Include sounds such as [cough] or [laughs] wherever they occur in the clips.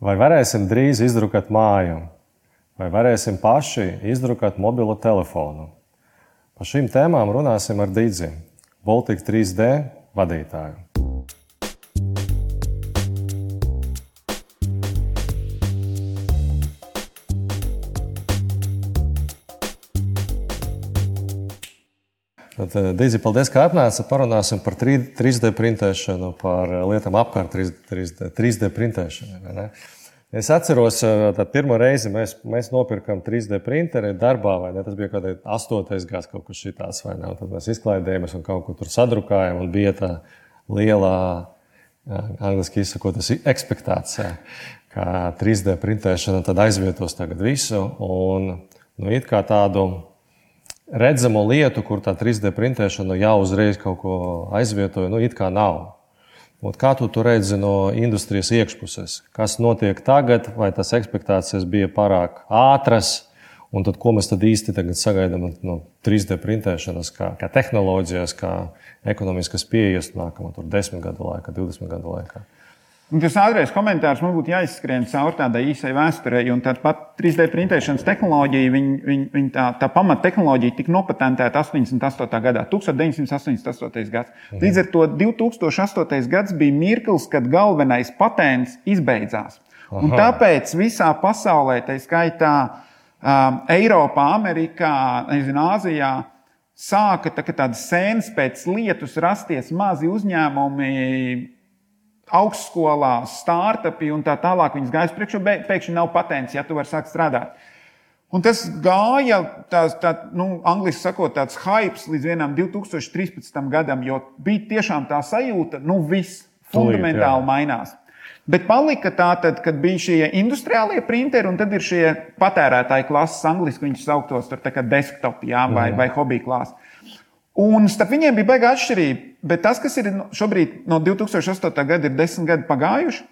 Vai varēsim drīz izdrukāt māju, vai varēsim paši izdrukāt mobilo telefonu? Par šīm tēmām runāsim ar Dīdzi, Baltika 3D vadītāju. Tad, eh, Dīdzi, paldies, ka atnācāt. Parunāsim par 3D printēšanu, par lietām apkārt 3D, 3D printēšanu. Es atceros, ka eh, pirmo reizi mēs, mēs nopirkām 3D printeri darbā, vai ne? Tas bija kaut kāds astotais gads, kaut kas tāds, vai ne? Un tad mēs izklaidējāmies un kaut ko tur sadrukājām, un bija tā lielā, angļuiski izsakoties, ekspektācija, ka 3D printēšana aizvietos tagad visu. Un, nu, it kā tādu redzamo lietu, kur tā 3D printēšana jau uzreiz kaut ko aizvietoja, nu, it kā nav. Un kā tu to redzi no industrijas iekšpuses? Kas notiek tagad, vai tas expectācijas bija pārāk ātras, un tad, ko mēs tad īsti sagaidām no 3D printēšanas, kā, kā tehnoloģijas, kā ekonomiskas pieejas nākamā 10 gadu laikā, 20 gadu laikā? Un tas ātrākais komentārs man būtu jāizskrien cauri tādai īsai vēsturei, un tāpat 3D printēšanas tehnoloģija, viņa, viņa, viņa tā, tā pamattehnoloģija tika nopatentēta 88. gadā, 1988. gads. Mhm. Līdz ar to 2008. gads bija mirklis, kad galvenais patents izbeidzās. Aha. Un tāpēc visā pasaulē, tā skaitā um, Eiropā, Amerikā, nezinu, Āzijā, sāka tā, tādas sēnes pēc lietus rasties mazi uzņēmumi augstskolās, startupi un tā tālāk. Viņas gājas priekšā, pēkšņi nav patents, ja tu vari sākt strādāt. Un tas gāja, tāds, tā, nu, angļuiski sakot, tāds hype līdz vienam 2013. gadam, jo bija tiešām tā sajūta, nu, viss fundamentāli mainās. Bet palika tā, tad, kad bija šie industriālie printeri, un tad ir šie patērētāji klases, angļuiski viņus sauktos par desktop jā, vai, mm. vai hobiju klases. Un starp viņiem bija baigta atšķirība. Bet tas, kas ir šobrīd no 2008. gada, ir desmit gadi pagājuši,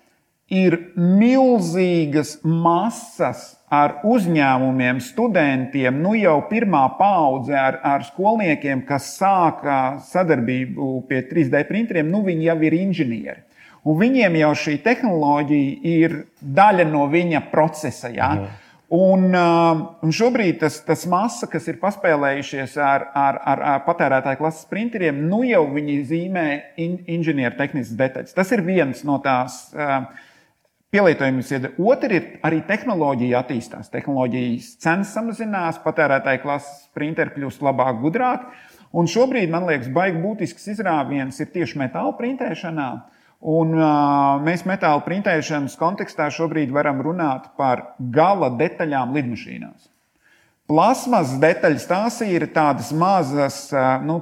ir milzīgas masas ar uzņēmumiem, studentiem, nu jau pirmā paudze ar, ar skolniekiem, kas sāka sadarbību pie 3D printeriem, nu viņi jau ir inženieri. Un viņiem jau šī tehnoloģija ir daļa no viņa procesa. Ja? Mhm. Un, um, un šobrīd tas, tas masa, kas ir paspēlējušies ar, ar, ar, ar patērētāju klases printeriem, nu jau viņi zīmē in, inženiertehniskas detaļas. Tas ir viens no tās uh, pielietojumiem. Otra ir arī tehnoloģija attīstās. Tehnoloģijas cenas samazinās, patērētāju klases printeri kļūst labāk, gudrāk. Un šobrīd, man liekas, baigi būtisks izrāviens ir tieši metāla printēšanā. Uh, Un, uh, mēs metāla printēšanas kontekstā šobrīd varam runāt par gala detaļām lidmašīnās. Plasmas detaļas tās ir tādas mazas nu,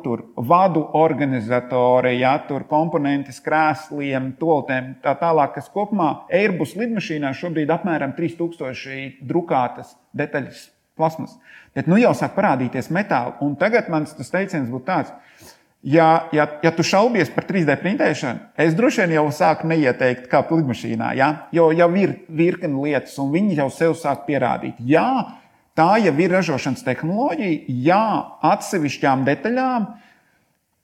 vadu organizatori, ja tur komponentes krēsliem, toltēm, tā tālāk, kas kopumā Airbus lidmašīnā šobrīd apmēram 3000 drukātas detaļas plasmas. Bet nu jau sāk parādīties metāli, un tagad mans teiciens būtu tāds, Ja, ja, ja tu šaubies par 3D printēšanu, es droši vien jau sāku neieteikt, kā lidmašīnā, ja? jo jau ir virkni lietas, un viņi jau sev sāk pierādīt. Jā, tā jau ir ražošanas tehnoloģija, jā, atsevišķām detaļām,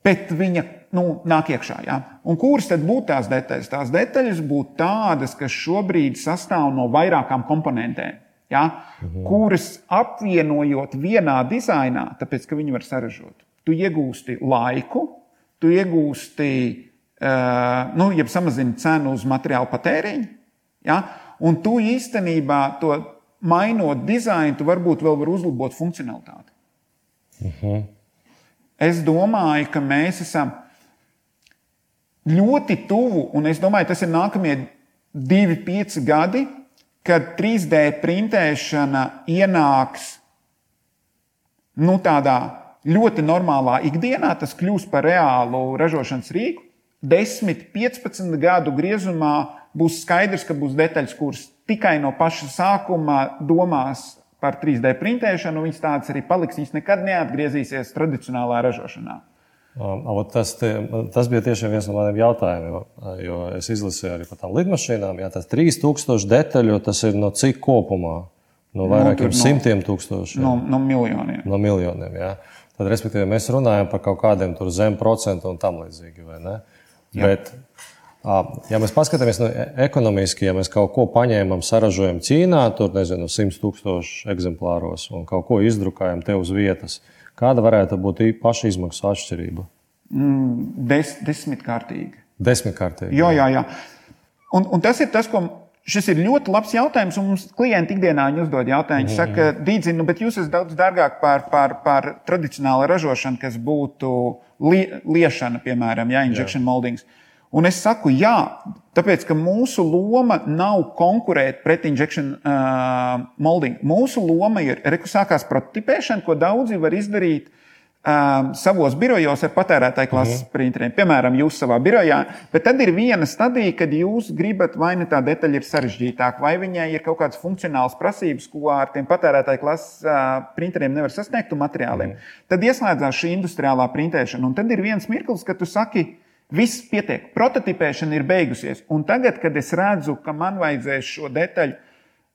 bet viņa nu, nāk iekšā. Ja? Un kuras tad būtu tās detaļas? Tās detaļas būtu tādas, kas šobrīd sastāv no vairākām komponentēm. Ja? Mhm. Kuras apvienojot vienā dizainā, tāpēc ka viņi var saražot tu iegūsti laiku, tu iegūsti, uh, nu, ja samazini cenu uz materiālu patēriņu, ja? un tu īstenībā to mainot dizainu, tu varbūt vēl vari uzlabot funkcionalitāti. Uh mhm. -huh. Es domāju, ka mēs esam ļoti tuvu, un es domāju, tas ir nākamie divi, pieci gadi, kad 3D printēšana ienāks nu, tādā ļoti normālā ikdienā tas kļūs par reālu ražošanas rīku. 10, 15 gadu griezumā būs skaidrs, ka būs detaļas, kuras tikai no paša sākuma domās par 3D printēšanu, viņas tādas arī paliks. Viņas nekad neatgriezīsies tradicionālā ražošanā. Tas, te, tas bija tieši viens no maniem jautājumiem, jo es izlasīju arī par tām lidmašīnām. Jā, tas 3000 detaļu, tas ir no cik kopumā? No vairākiem nu, simtiem tūkstošiem. No, no miljoniem. No miljoniem jā. Tad, respektīvi, mēs runājam par kaut kādiem zem procentu un tam līdzīgi. Bet Ja mēs paskatāmies no e, ekonomiski, ja mēs kaut ko paņēmam, saražojam Ķīnā, tur nezinu, 100 tūkstošu eksemplāros un kaut ko izdrukājam te uz vietas, kāda varētu būt paša izmaksu atšķirība? Mm, des, desmitkārtīgi. Desmitkārtīgi. Jā, jā, jā. Un, un tas ir tas, ko Šis ir ļoti labs jautājums, un mums klienti ikdienā uzdod jautājumu. Viņi saka, Dīdzi, nu, bet jūs esat daudz dārgāk par, par, par tradicionālu ražošanu, kas būtu li, liešana, piemēram, ja, injection jā. moldings. Un es saku, jā, tāpēc, ka mūsu loma nav konkurēt pret injection uh, molding. Mūsu loma ir, reku sākās prototipēšana, ko daudzi var izdarīt uh, um, savos birojos ar patērētāju klases mm -hmm. printeriem. Piemēram, jūs savā birojā, bet tad ir viena stadija, kad jūs gribat, vai nu tā detaļa ir sarežģītāka, vai viņai ir kaut kādas funkcionālas prasības, ko ar tiem patērētāju klases uh, printeriem nevar sasniegt un materiāliem. Mm -hmm. Tad ieslēdzās šī industriālā printēšana, un tad ir viens mirklis, kad tu saki, Viss pietiek, prototipēšana ir beigusies. Un tagad, kad es redzu, ka man vajadzēs šo detaļu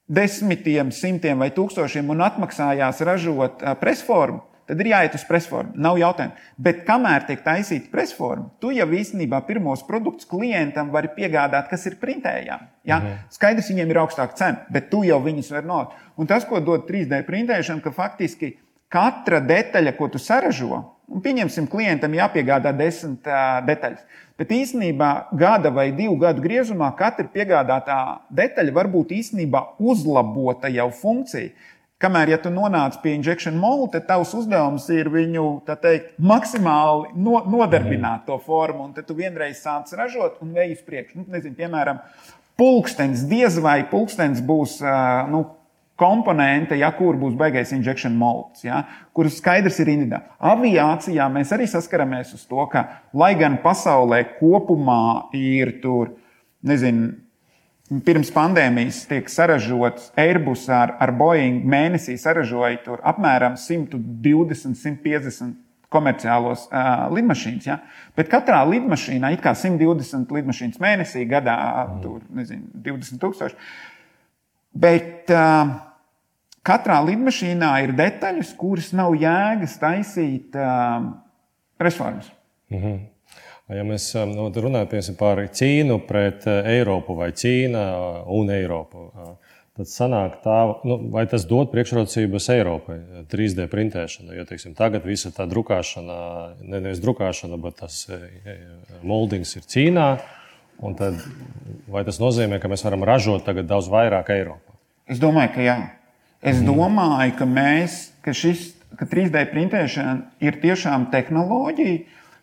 desmitiem, simtiem vai tūkstošiem un atmaksājās ražot presformu, tad ir jāiet uz presformu. Nav jautājumu. Bet kamēr tiek taisīta presforma, tu jau īstenībā pirmos produktus klientam vari piegādāt, kas ir printējami. Ja? Mhm. Skaidrs, viņiem ir augstāka cena, bet tu jau viņus vari nolikt. Un tas, ko dod 3D printēšana, ka faktiski katra detaļa, ko tu saražo, un pieņemsim, klientam jāpiegādā desmit uh, detaļas. Bet īstenībā gada vai divu gadu griezumā katra piegādātā detaļa var būt īstenībā uzlabota jau funkcija. Kamēr, ja tu nonāc pie injekciju molu, tad tavs uzdevums ir viņu teikt, maksimāli no, nodarbināt to formu, un tad tu vienreiz sāc ražot un vēj uz priekšu. Nu, nezinu, piemēram, pulkstenis, diez vai pulkstenis būs nu, komponente, ja, kur būs beigais injekciju molds, ja, kuras skaidrs ir individuāli. Aviācijā mēs arī saskaramies uz to, ka, lai gan pasaulē kopumā ir tur, nezinu, Pirms pandēmijas tiek saražots Airbus ar, ar Boeing mēnesī saražoja apmēram 120, 150 komerciālos uh, lidmašīnas. Ja? Bet katrā lidmašīnā ir kā 120 lidmašīnas mēnesī, gadā tur, nezinu, 20 tūkstoši. Bet uh, katrā lidmašīnā ir detaļas, kuras nav jēgas taisīt uh, reformas. Mm -hmm. Ja mēs um, nu, runājam par Ķīnu pret uh, Eiropu vai Ķīna uh, un Eiropu, uh, tad sanāk tā, nu, vai tas dod priekšrocības Eiropai, 3D printēšana. Jo teiksim, tagad visa tā drukāšana, ne nevis drukāšana, bet tas moldings ir Ķīnā. Tad, vai tas nozīmē, ka mēs varam ražot tagad daudz vairāk Eiropā? Es domāju, ka jā. Es mm. domāju, ka mēs, ka šis ka 3D printēšana ir tiešām tehnoloģija,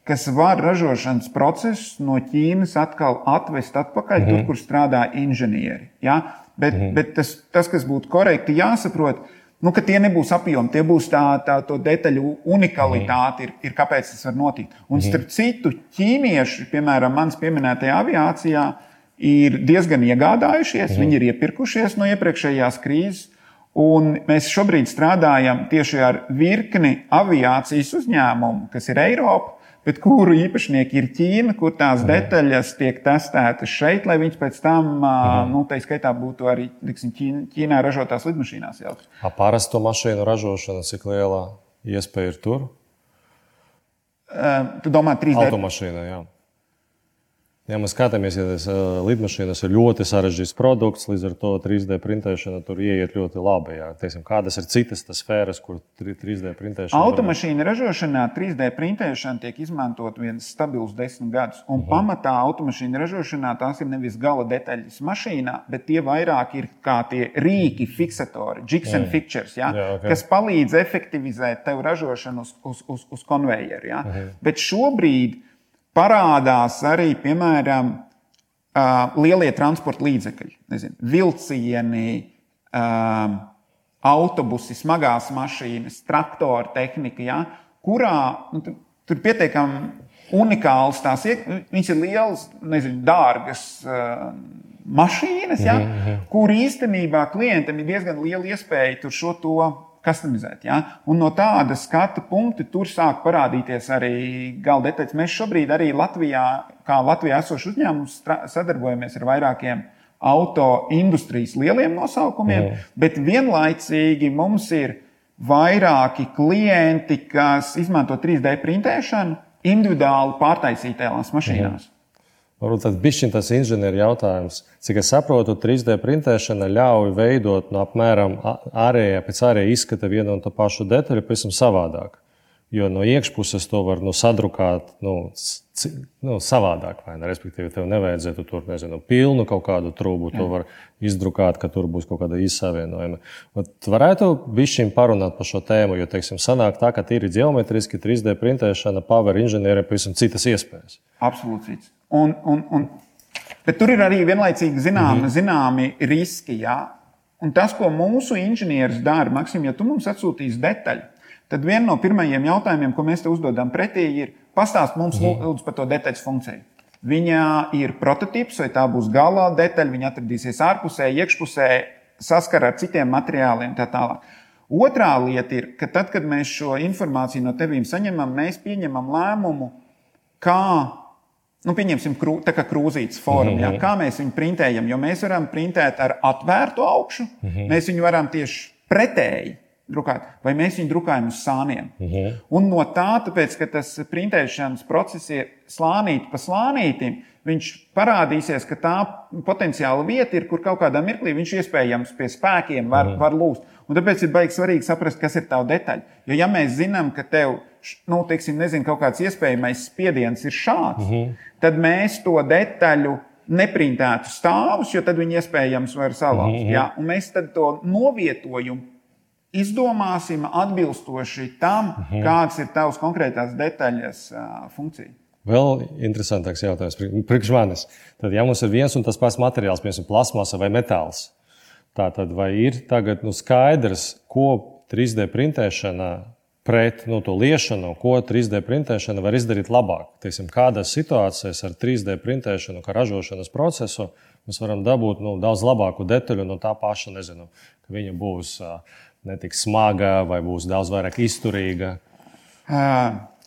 kas var ražošanas procesus no Ķīnas atkal atvest atpakaļ mm -hmm. tur, kur strādā inženieri. Ja? Bet, mm -hmm. bet tas, tas, kas būtu korekti jāsaprot, nu, ka tie nebūs apjomi, tie būs tā, tā detaļu unikalitāte, mm -hmm. ir, ir kāpēc tas var notikt. Un mm -hmm. starp citu, ķīnieši, piemēram, manas pieminētajā aviācijā, ir diezgan iegādājušies, mm -hmm. viņi ir iepirkušies no iepriekšējās krīzes. Un mēs šobrīd strādājam tieši ar virkni aviācijas uzņēmumu, kas ir Eiropa, bet kuru īpašnieki ir Ķīna, kur tās detaļas tiek testētas šeit, lai viņas pēc tam, mm. nu, tā skaitā, būtu arī liksim, Ķīna, Ķīnā ražotās lidmašīnās. Parasto mašīnu ražošana, cik liela iespēja ir tur? Tu domā, 3D? Automašīna, jā. Ja mēs skatāmies, ja tas uh, lidmašīnas ir ļoti sarežģīts produkts, līdz ar to 3D printēšana tur ieiet ļoti labi. Jā. Teiksim, kādas ir citas sfēras, kur 3D printēšana? Automašīnu ražošanā 3D printēšana tiek izmantot viens stabils desmit gadus. Un mhm. pamatā automašīnu ražošanā tās ir nevis gala detaļas mašīnā, bet tie vairāk ir kā tie rīki, fiksatori, jigs and fixtures, jā, jā, okay. kas palīdz efektivizēt tev ražošanu uz, uz, uz, uz konvejeru. Mhm. Bet šobrīd parādās arī, piemēram, lielie transporta līdzekļi, nezinu, vilcieni, autobusi, smagās mašīnas, traktora tehnika, ja, kurā nu, tur pietiekami unikāls tās. Viņas ir lielas, nezinu, dārgas mašīnas, ja, mm -hmm. kur īstenībā klientam ir diezgan liela iespēja tur šo to customizēt. Ja? Un no tāda skatu punkta tur sāk parādīties arī gala detaļas. Mēs šobrīd arī Latvijā, kā Latvijā esošs uzņēmums, sadarbojamies ar vairākiem auto industrijas lieliem nosaukumiem, mm. bet vienlaicīgi mums ir vairāki klienti, kas izmanto 3D printēšanu individuāli pārtaisītās mašīnās. Mm. Varbūt tas bija tas inženieru jautājums. Cik es saprotu, 3D printēšana ļauj veidot no apmēram ārējā, pēc ārējā izskata vienu un to pašu detaļu pavisam savādāk. Jo no iekšpuses to var nu, sadrukāt nu, nu, savādāk. Ne? Respektīvi, tev nevajadzētu tur nezinu, pilnu kaut kādu trūku. To var izdrukāt, ka tur būs kaut kāda izsavienojuma. Bet varētu bišķiņ parunāt par šo tēmu, jo, teiksim, sanāk tā, ka tīri geometriski 3D printēšana paver inženieriem pavisam citas iespējas. Absolūti cits. Un, un, un, bet tur ir arī vienlaicīgi zināmi, mm -hmm. zināmi riski. Jā? Un tas, ko mūsu inženieris dara, Maksim, ja tu mums atsūtīsi detaļu, tad viena no pirmajiem jautājumiem, ko mēs te uzdodam pretī, ir pastāst mums mhm. lūdzu par to detaļas funkciju. Viņa ir prototyps, vai tā būs galā detaļa, viņa atradīsies ārpusē, iekšpusē, saskara ar citiem materiāliem un tā tālāk. Otrā lieta ir, ka tad, kad mēs šo informāciju no tevīm saņemam, mēs pieņemam lēmumu, kā, nu, pieņemsim, krū, tā kā krūzītes formu, mm -hmm. jā, kā mēs viņu printējam. Jo mēs varam printēt ar atvērtu augšu, mm -hmm. mēs viņu varam tieši pretēji drukāt, vai mēs viņu drukājam uz sāniem. Mhm. -huh. Un no tā, tāpēc, ka tas printēšanas process ir slānīti pa slānītim, viņš parādīsies, ka tā potenciāla vieta ir, kur kaut kādā mirklī viņš iespējams pie spēkiem var, mhm. -huh. var lūst. Un tāpēc ir baigi svarīgi saprast, kas ir tava detaļa. Jo, ja mēs zinām, ka tev nu, teiksim, nezinu, kaut kāds iespējamais spiediens ir šāds, mhm. -huh. tad mēs to detaļu neprintētu stāvus, jo tad viņi iespējams var salauzt. Uh -huh. ja? Un mēs to novietojumu izdomāsim atbilstoši tam, mhm. -huh. kādas ir tavas konkrētās detaļas uh, funkcija. Vēl interesantāks jautājums priekš manis. Tad, ja mums ir viens un tas pats materiāls, piemēram, plasmasa vai metāls, tad vai ir tagad nu, skaidrs, ko 3D printēšana pret nu, to liešanu, ko 3D printēšana var izdarīt labāk? Teiksim, kādās situācijās ar 3D printēšanu, kā ražošanas procesu, mēs varam dabūt nu, daudz labāku detaļu no tā paša, nezinu, ka viņa būs. Uh, netiks smaga vai būs daudz vairāk izturīga?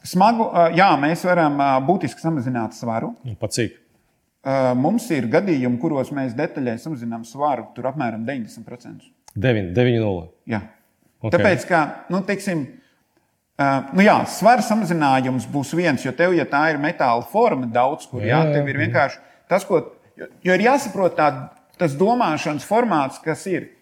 Smagu, jā, mēs varam būtiski samazināt svaru. Pa cik? Mums ir gadījumi, kuros mēs detaļai samazinām svaru, tur apmēram 90%. 9, 9 0. Jā. Okay. Tāpēc, ka, nu, teiksim, nu jā, svara samazinājums būs viens, jo tev, ja tā ir metāla forma, daudz kur, jā, jā, tev ir vienkārši tas, ko, jo ir jāsaprot tā, tas domāšanas formāts, kas ir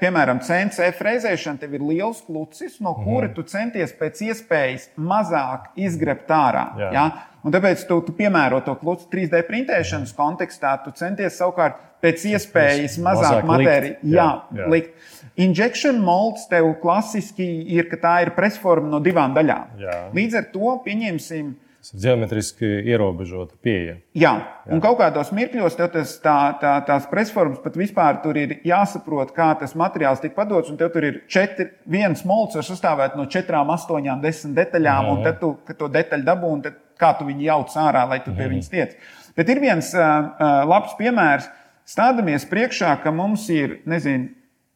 piemēram, CNC frēzēšana, tev ir liels klucis, no kura mm. tu centies pēc iespējas mazāk izgrebt ārā. Jā. Ja? Un tāpēc tu, tu piemēro to kluci 3D printēšanas kontekstā, tu centies savukārt pēc iespējas mazāk, mazāk matēriju jā, jā. likt. Injection molds tev klasiski ir, ka tā ir presforma no divām daļām. Jā. Līdz ar to pieņemsim Tas ir geometriski ierobežota pieeja. Jā, Jā. un kaut kādos mirkļos tas, tā, tā, tās presformas pat vispār tur ir jāsaprot, kā tas materiāls tika padots. Un tev tur ir četri, viens molds, var sastāvēt no četrām, astoņām, desmit detaļām. Mm. Un tad tu to detaļu dabū, un tad, kā tu viņu jauc ārā, lai tu pie mm. viņas tiec. Bet ir viens uh, labs piemērs. Stādamies priekšā, ka mums ir, nezinu,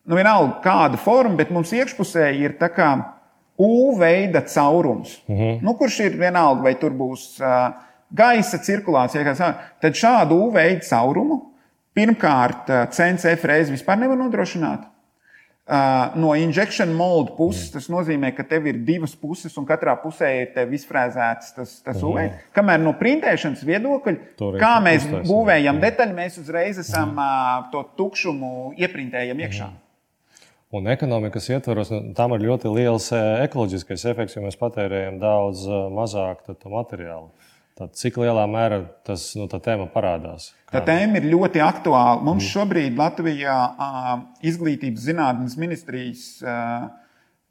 nu vienalga kāda forma, bet mums iekšpusē ir tā kā U veida caurums, mhm. -huh. nu, kurš ir vienalga, vai tur būs uh, gaisa cirkulācija, tad šādu U veida caurumu pirmkārt CNC frēzi vispār nevar nodrošināt. Uh, no injection mold puses tas nozīmē, ka tev ir divas puses, un katrā pusē ir izfrēzēts tas, tas. UV. Kamēr no printēšanas viedokļa, Tur kā mēs uztais, būvējam detaļu, mēs uzreiz esam mm. uh, to tukšumu ieprintējam iekšā. Mm. Un ekonomikas ietvaros nu, tam ir ļoti liels e, ekoloģiskais efekts, jo mēs patērējam daudz mazāk materiālu. Tad cik lielā mērā tas, nu, tā tēma parādās? Kādā? Tā tēma ir ļoti aktuāla. Mums mm. šobrīd Latvijā izglītības zinātnes ministrijas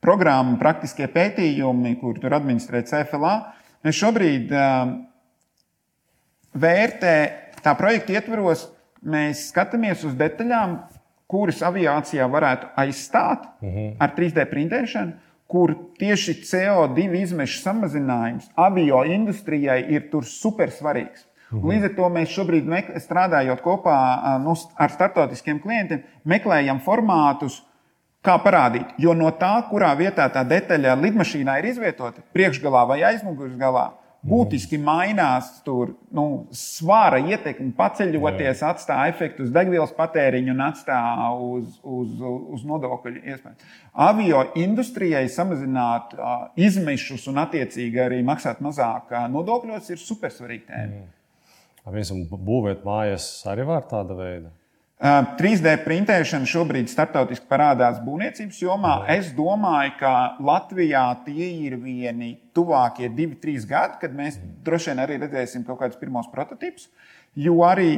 programma praktiskie pētījumi, kur tur administrē CFLA. Šobrīd vērtē tā projekta ietvaros, mēs skatāmies uz detaļām, kuras aviācijā varētu aizstāt mhm. -huh. ar 3D printēšanu, kur tieši CO2 izmešu samazinājums avio industrijai ir super svarīgs. Mhm. Līdz ar to mēs šobrīd, strādājot kopā nu, ar starptautiskiem klientiem, meklējam formātus, kā parādīt. Jo no tā, kurā vietā tā detaļa lidmašīnā ir izvietota, priekšgalā vai aizmugurgalā, būtiski mainās tur nu, svāra ietekme, paceļoties, Jā. atstāja efektu uz degvielas patēriņu un atstāja uz, uz, uz nodokļu iespēju. Avio industrijai samazināt uh, izmešus un attiecīgi arī maksāt mazāk nodokļos ir supersvarīga tēma. Piemēram, būvēt mājas arī var tāda veida. 3D printēšana šobrīd starptautiski parādās būvniecības jomā. Es domāju, ka Latvijā tie ir vieni tuvākie divi, trīs gadi, kad mēs droši vien arī redzēsim kaut kādus pirmos prototypus. Jo arī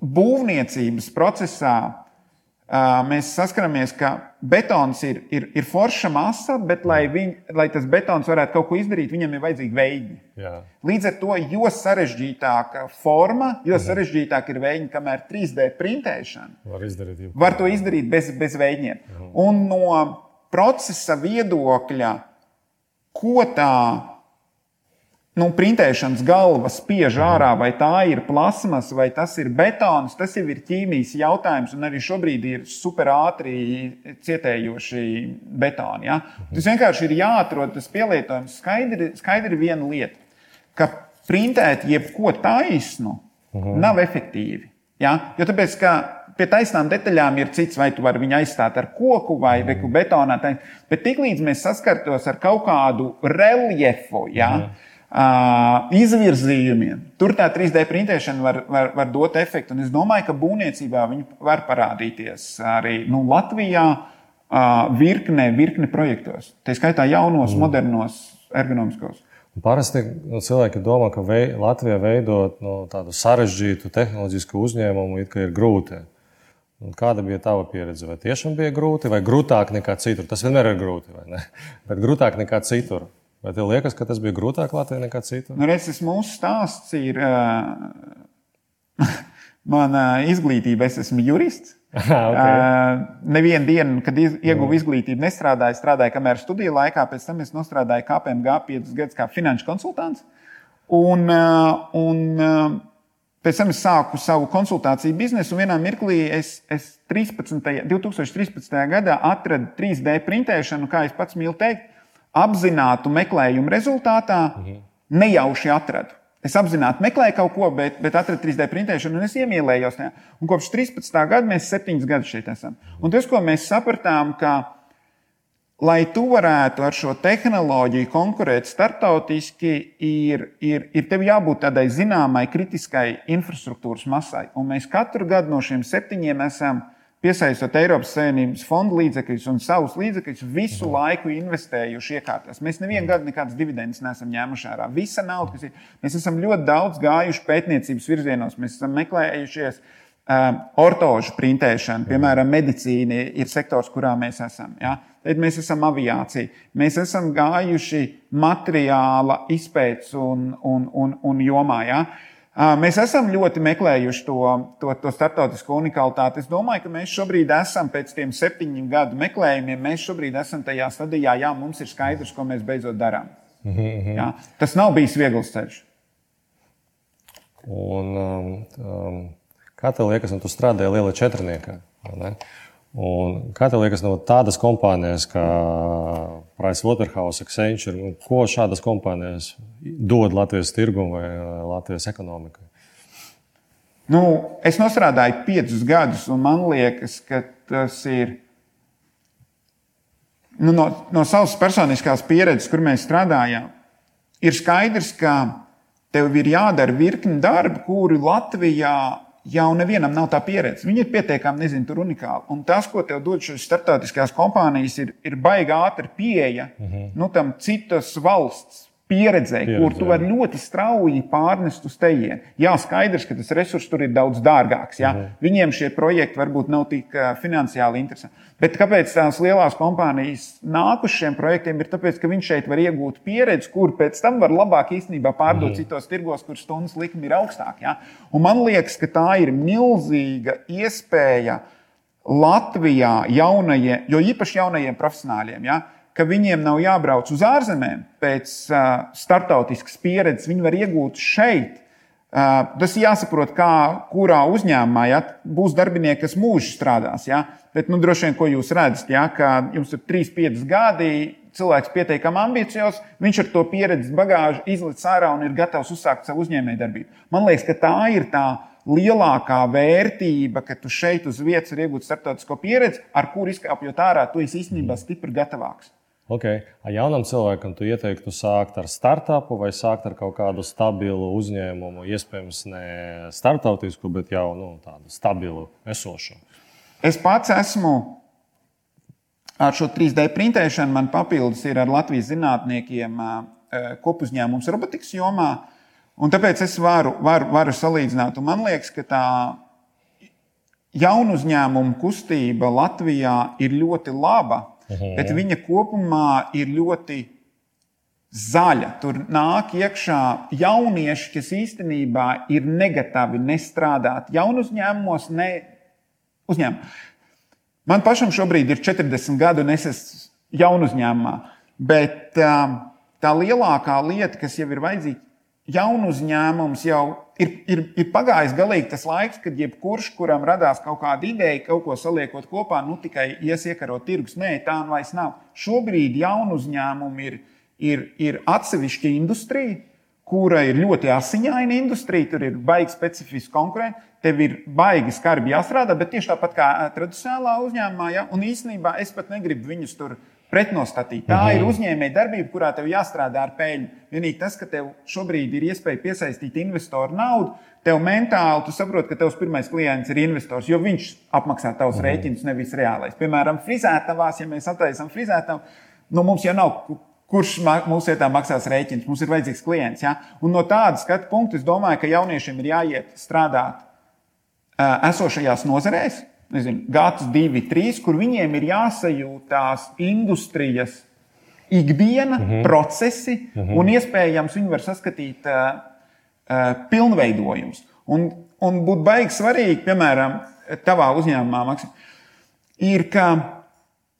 būvniecības procesā mēs saskaramies, ka betons ir, ir, ir forša masa, bet, lai, viņ, lai tas betons varētu kaut ko izdarīt, viņam ir vajadzīgi veidi. Jā. Līdz ar to, jo sarežģītāka forma, jo mhm. sarežģītāk ir veidi, kamēr 3D printēšana var, izdarīt, jau. var to izdarīt bez, bez veidiem. Mhm. Un no procesa viedokļa, ko tā nu, printēšanas galva spiež ārā, vai tā ir plasmas, vai tas ir betons, tas jau ir ķīmijas jautājums. Un arī šobrīd ir superātri cietējoši betoni. Ja? Tas vienkārši ir jāatrod tas pielietojums. Skaidri, skaidri viena lieta, ka printēt jebko taisnu mhm. nav efektīvi. Ja? Jo tāpēc, ka pie taisnām detaļām ir cits, vai tu vari viņu aizstāt ar koku vai reku betonā. Bet tiklīdz mēs saskartos ar kaut kādu reljefu, ja, mm izvirzījumiem. Tur tā 3D printēšana var, var, var dot efektu. Un es domāju, ka būvniecībā viņi var parādīties arī nu, Latvijā virkne, virkne projektos. Tā skaitā jaunos, mm. modernos, ergonomiskos. Parasti nu, cilvēki domā, ka vei, Latvijā veidot nu, tādu sarežģītu tehnoloģisku uzņēmumu ir grūti. Un kāda bija tava pieredze? Vai tiešām bija grūti, vai grūtāk nekā citur? Tas vienmēr ir grūti, vai ne? [laughs] Bet grūtāk nekā citur. Vai tev liekas, ka tas bija grūtāk Latvijā nekā citur? Nu, redz, tas mūsu stāsts ir. Uh, [laughs] Mana izglītība, es esmu jurists. [laughs] okay. uh, Nevienu dienu, kad ieguvu mm. izglītību, nestrādāju, strādāju kamēr studiju laikā, pēc tam es strādāju KPMG 5 gadus kā finanšu konsultants. Un, uh, un uh, pēc tam es sāku savu konsultāciju biznesu, un vienā mirklī es, es 13, 2013. gadā atradu 3D printēšanu, kā es pats mīlu teikt apzinātu meklējumu rezultātā mhm. nejauši atradu. Es apzināti meklēju kaut ko, bet, bet atradu 3D printēšanu, un es iemīlējos tajā. Un kopš 13. gada mēs septiņus gadus šeit esam. Un tas, ko mēs sapratām, ka, lai tu varētu ar šo tehnoloģiju konkurēt starptautiski, ir, ir, ir tev jābūt tādai zināmai kritiskai infrastruktūras masai. Un mēs katru gadu no šiem septiņiem esam piesaistot Eiropas Savienības fondu līdzekļus un savus līdzekļus, visu mhm. laiku investējuši iekārtās. Mēs nevienu gadu nekādas dividendes neesam ņēmuši ārā. Visa nauda, kas ir, mēs esam ļoti daudz gājuši pētniecības virzienos, mēs esam meklējušies. Um, ortožu printēšana, piemēram, medicīna ir sektors, kurā mēs esam. Ja? Tad mēs esam aviācija. Mēs esam gājuši materiāla izpētes un, un, un, un jomā. Ja? Uh, Mēs esam ļoti meklējuši to, to, to starptautisko unikalitāti. Es domāju, ka mēs šobrīd esam pēc tiem septiņu gadu meklējumiem, mēs šobrīd esam tajā stadijā, jā, mums ir skaidrs, ko mēs beidzot darām. Mm -hmm. jā, tas nav bijis viegls ceļš. Un, um, um, kā tev liekas, un tu strādāji lielā četrniekā? Kā tev liekas, no tādas kompānijas kā Pricewaterhouse, Accenture, ko šādas kompānijas dod Latvijas tirgumu vai uh, Latvijas ekonomikai? Nu, es strādāju piecus gadus, un man liekas, ka tas ir nu, no, no savas personiskās pieredzes, kur mēs strādājām. Ir skaidrs, ka tev ir jādara virkni darbu, kuri Latvijā jau nevienam nav tā pieredze. Viņi ir pietiekami, nezinu, tur unikāli. Un tas, ko tev dod šīs starptautiskās kompānijas, ir, ir baigā ātra pieeja -hmm. nu, tam citas valsts pieredzē, Pieredze, kur tu vari ļoti strauji pārnest uz tejienu. Jā, skaidrs, ka tas resurs tur ir daudz dārgāks. Jā. Mm. Viņiem šie projekti varbūt nav tik finansiāli interesanti. Bet kāpēc tās lielās kompānijas nāk uz šiem projektiem? Ir tāpēc, ka viņš šeit var iegūt pieredzi, kur pēc tam var labāk īstenībā pārdot mm. citos tirgos, kur stundas likme ir augstāka. Man liekas, ka tā ir milzīga iespēja Latvijā jaunajiem, jo īpaši jaunajiem profesionāļiem. Ja? Ka viņiem nav jābrauc uz ārzemēm pēc uh, startautiskas pieredzes, viņi var iegūt šeit. Uh, tas ir jāsaprot, kā, kurā uzņēmumā ja, būs darbinieki, kas mūžīgi strādās. Ja. Bet, nu, droši vien, ko jūs redzat, ja, ka jums ir 3, 5 gadi, cilvēks pietiekami ambiciozs, viņš ar to pieredzes bagāžu izlicis ārā un ir gatavs uzsākt savu uzņēmējdarbību. Man liekas, ka tā ir tā lielākā vērtība, ka tu šeit uz vietas vari iegūt starptautisko pieredzi, ar kuru izkāpjot ārā, tu esi īstenībā stipri gatavāks. Okay. Jaunam cilvēkam tu ieteiktu sākt ar startupu vai sākt ar kaut kādu stabilu uzņēmumu, iespējams, ne startautisku, bet jau nu, tādu stabilu, esošu. Es pats esmu ar šo 3D printēšanu, man papildus ir ar Latvijas zinātniekiem kopuzņēmums robotikas jomā. Un tāpēc es varu, varu, varu salīdzināt. Un man liekas, ka tā jaunu uzņēmumu kustība Latvijā ir ļoti laba Mhm. Bet viņa kopumā ir ļoti zaļa. Tur nāk iekšā jaunieši, kas īstenībā ir negatīvi nestrādāt jaunu uzņēmumos, ne uzņēmumā. Man pašam šobrīd ir 40 gadi, un es esmu jaunu uzņēmumā. Bet um, tā lielākā lieta, kas jau ir vajadzīga, jaunu uzņēmums jau ir, ir, ir pagājis galīgi tas laiks, kad jebkurš, kuram radās kaut kāda ideja, kaut ko saliekot kopā, nu tikai ies iekarot tirgus. Nē, tā nu vairs nav. Šobrīd jaunu uzņēmumu ir, ir, ir atsevišķa industrija, kura ir ļoti asiņaina industrija, tur ir baigi specifiski konkurenti. Tev ir baigi skarbi jāstrādā, bet tieši tāpat kā tradicionālā uzņēmumā. Ja? Un īsnībā es pat negribu viņus tur pretnostatīt. Tā mhm. ir uzņēmēja darbība, kurā tev jāstrādā ar peļņu. Vienīgi tas, ka tev šobrīd ir iespēja piesaistīt investoru naudu, tev mentāli tu saproti, ka tavs pirmais klients ir investors, jo viņš apmaksā tavus mm. rēķinus, nevis reālais. Piemēram, frizētavās, ja mēs attaisām frizētavu, nu mums jau nav. Kurš mūsu vietā maksās rēķinus? Mums ir vajadzīgs klients. Ja? Un no tāda skatu punkta es domāju, ka jauniešiem ir jāiet strādāt uh, esošajās nozarēs, nezinu, gads, divi, trīs, kur viņiem ir jāsajūt tās industrijas ikdiena, mm -hmm. procesi, mm -hmm. un iespējams viņi var saskatīt uh, uh, pilnveidojumus. Un, un būtu baigi svarīgi, piemēram, tavā uzņēmumā, Maksim, ir, ka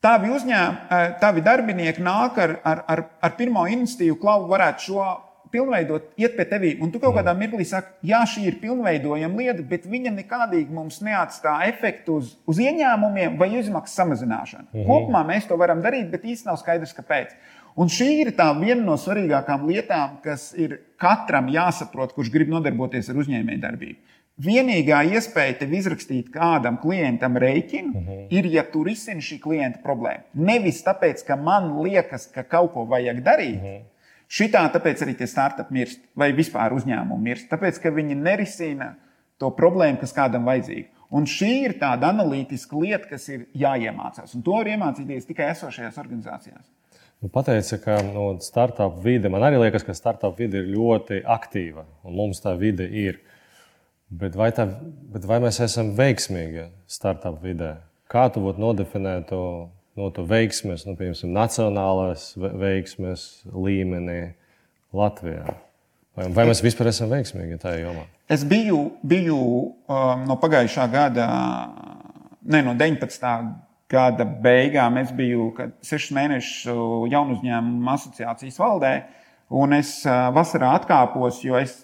tavi uzņēmumi, tavi darbinieki nāk ar, ar, ar, ar pirmo iniciatīvu, klau varētu šo pilnveidot, iet pie tevis, un tu kaut kādā mirklī saki, jā, šī ir pilnveidojama lieta, bet viņa nekādīgi mums neatstāja efektu uz, uz ieņēmumiem vai izmaksu samazināšanu. Mhm. Kopumā mēs to varam darīt, bet īstenībā nav skaidrs, kāpēc. Un šī ir viena no svarīgākām lietām, kas ir katram jāsaprot, kurš grib nodarboties ar uzņēmējdarbību. Vienīgā iespēja tev izrakstīt kādam klientam rēķinu, mhm. -huh. ir, ja tu risini šī klienta problēmu. Nevis tāpēc, ka man liekas, ka kaut ko vajag darīt, uh mhm. Šitā tāpēc arī tie startupi mirst, vai vispār uzņēmumi mirst, tāpēc ka viņi nerisina to problēmu, kas kādam vajadzīga. Un šī ir tāda analītiska lieta, kas ir jāiemācās. Un to var iemācīties tikai esošajās organizācijās. Nu, pateica, ka nu, startup vide, man arī liekas, ka startup vide ir ļoti aktīva, un mums tā vide ir. Bet vai, tā, bet vai mēs esam veiksmīgi startup vidē? Kā tu būtu nodefinētu no to veiksmes, nu, piemēram, nacionālās veiksmes līmenī Latvijā? Vai, vai mēs vispār esam veiksmīgi tajā jomā? Es biju, biju um, no pagājušā gada, ne no 19. gada beigām. Es biju sešus mēnešus jaunu uzņēmumu asociācijas valdē, un es uh, vasarā atkāpos, jo es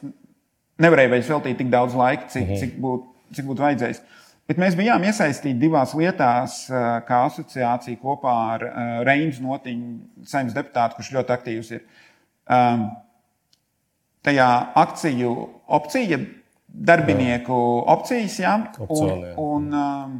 nevarēju vairs veltīt tik daudz laika, cik, mm -hmm. cik būtu būt vajadzējis. Bet mēs bijām iesaistīti divās lietās, eh, kā asociācija kopā ar eh, Reņģa Notiņu, saimnes deputātu, kurš ļoti aktīvs ir. Um, tajā akciju opcija, darbinieku opcijas, jā, un, un, um,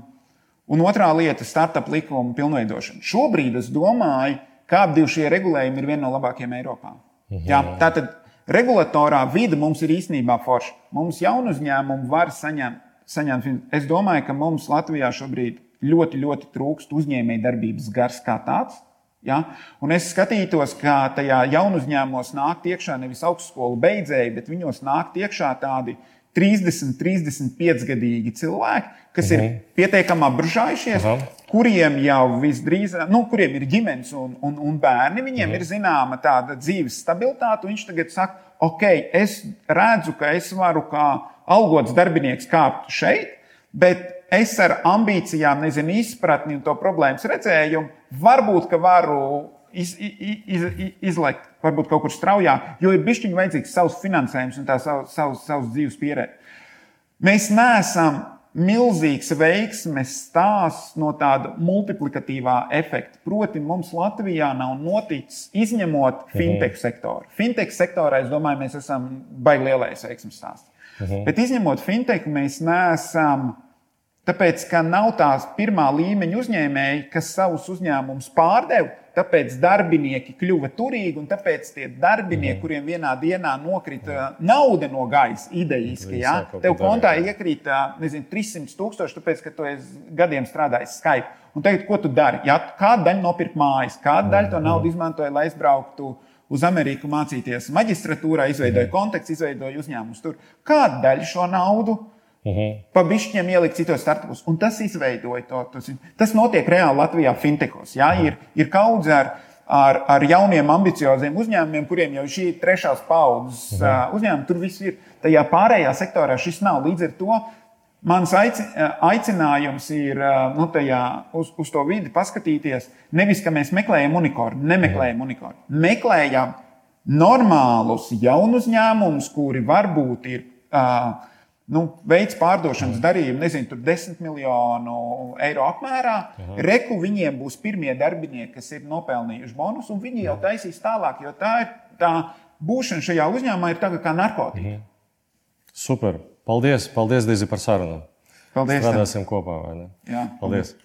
un otrā lieta - startup likuma pilnveidošana. Šobrīd es domāju, ka abi šie regulējumi ir viena no labākajiem Eiropā. Mhm. Jā, tātad regulatorā vide mums ir īstenībā forša. Mums jaunu uzņēmumu var saņemt saņemt. Es domāju, ka mums Latvijā šobrīd ļoti, ļoti trūkst uzņēmējdarbības gars kā tāds. Ja? Un es skatītos, kā tajā jaunu uzņēmumos nāk iekšā nevis augstskolu beidzēji, bet viņos nāk iekšā tādi 30, 35 gadīgi cilvēki, kas -huh. ir mhm. pietiekami apbružājušies, -huh. kuriem jau visdrīzāk, nu, kuriem ir ģimenes un, un, un bērni, viņiem -huh. ir zināma tāda dzīves stabilitāte. Viņš tagad saka, ok, es redzu, ka es varu kā algots darbinieks kāpt šeit, bet es ar ambīcijām, nezinu, izpratni un to problēmas redzējumu, varbūt varu iz, iz, iz, izlaikt, varbūt kaut kur straujāk, jo ir bijis vajadzīgs savs finansējums un tā savs, savs, savs dzīves pieredze. Mēs neesam milzīgs veiksmes stāsts no tāda multiplikatīvā efekta. Proti, mums Latvijā nav noticis izņemot mhm. fintech sektoru. Fintech sektorā, es domāju, mēs esam baigi lielais veiksmes stāsts. Uh mhm. -huh. Bet izņemot fintech, mēs neesam. Tāpēc, ka nav tās pirmā līmeņa uzņēmēji, kas savus uzņēmumus pārdeva, tāpēc darbinieki kļuva turīgi, un tāpēc tie darbinieki, mm. kuriem vienā dienā nokrita nauda no gaisa, idejiski, ja? tev kontā iekrīt nezinu, 300 tūkstoši, tāpēc, ka tu gadiem strādājis Skype. Un tagad, ko tu dari? Ja? Kāda daļa nopirkt mājas, kāda daļa to naudu izmantoja, lai aizbrauktu uz Ameriku mācīties maģistratūrā, izveidoja kontekstu, izveidoja uzņēmumus tur. Kāda daļa šo naudu? Uh -huh. Pa bišķiem ielikt citos startupos. Un tas izveidoja to. Tas, tas notiek reāli Latvijā fintechos. Jā, ir, ir kaudze ar, ar, ar jauniem, ambicioziem uzņēmumiem, kuriem jau šī ir trešās paudzes uh -huh. uzņēmumi. Tur viss ir. Tajā pārējā sektorā šis nav. Līdz ar to mans aici, aicinājums ir nu, tajā, uz, uz to vidi paskatīties. Nevis, ka mēs meklējam unikornu, nemeklējam unikornu. Meklējam normālus jaunus uzņēmumus, kuri varbūt ir. Uh, nu, veids pārdošanas darījumu, nezinu, tur 10 miljonu eiro apmērā. Aha. Reku viņiem būs pirmie darbinieki, kas ir nopelnījuši bonusu, un viņi jau taisīs tālāk, jo tā ir tā būšana šajā uzņēmumā ir tagad kā narkotika. Mhm. Super. Paldies, paldies Dizi, par sarunu. Paldies. Strādāsim tev. kopā. Jā. Paldies. paldies.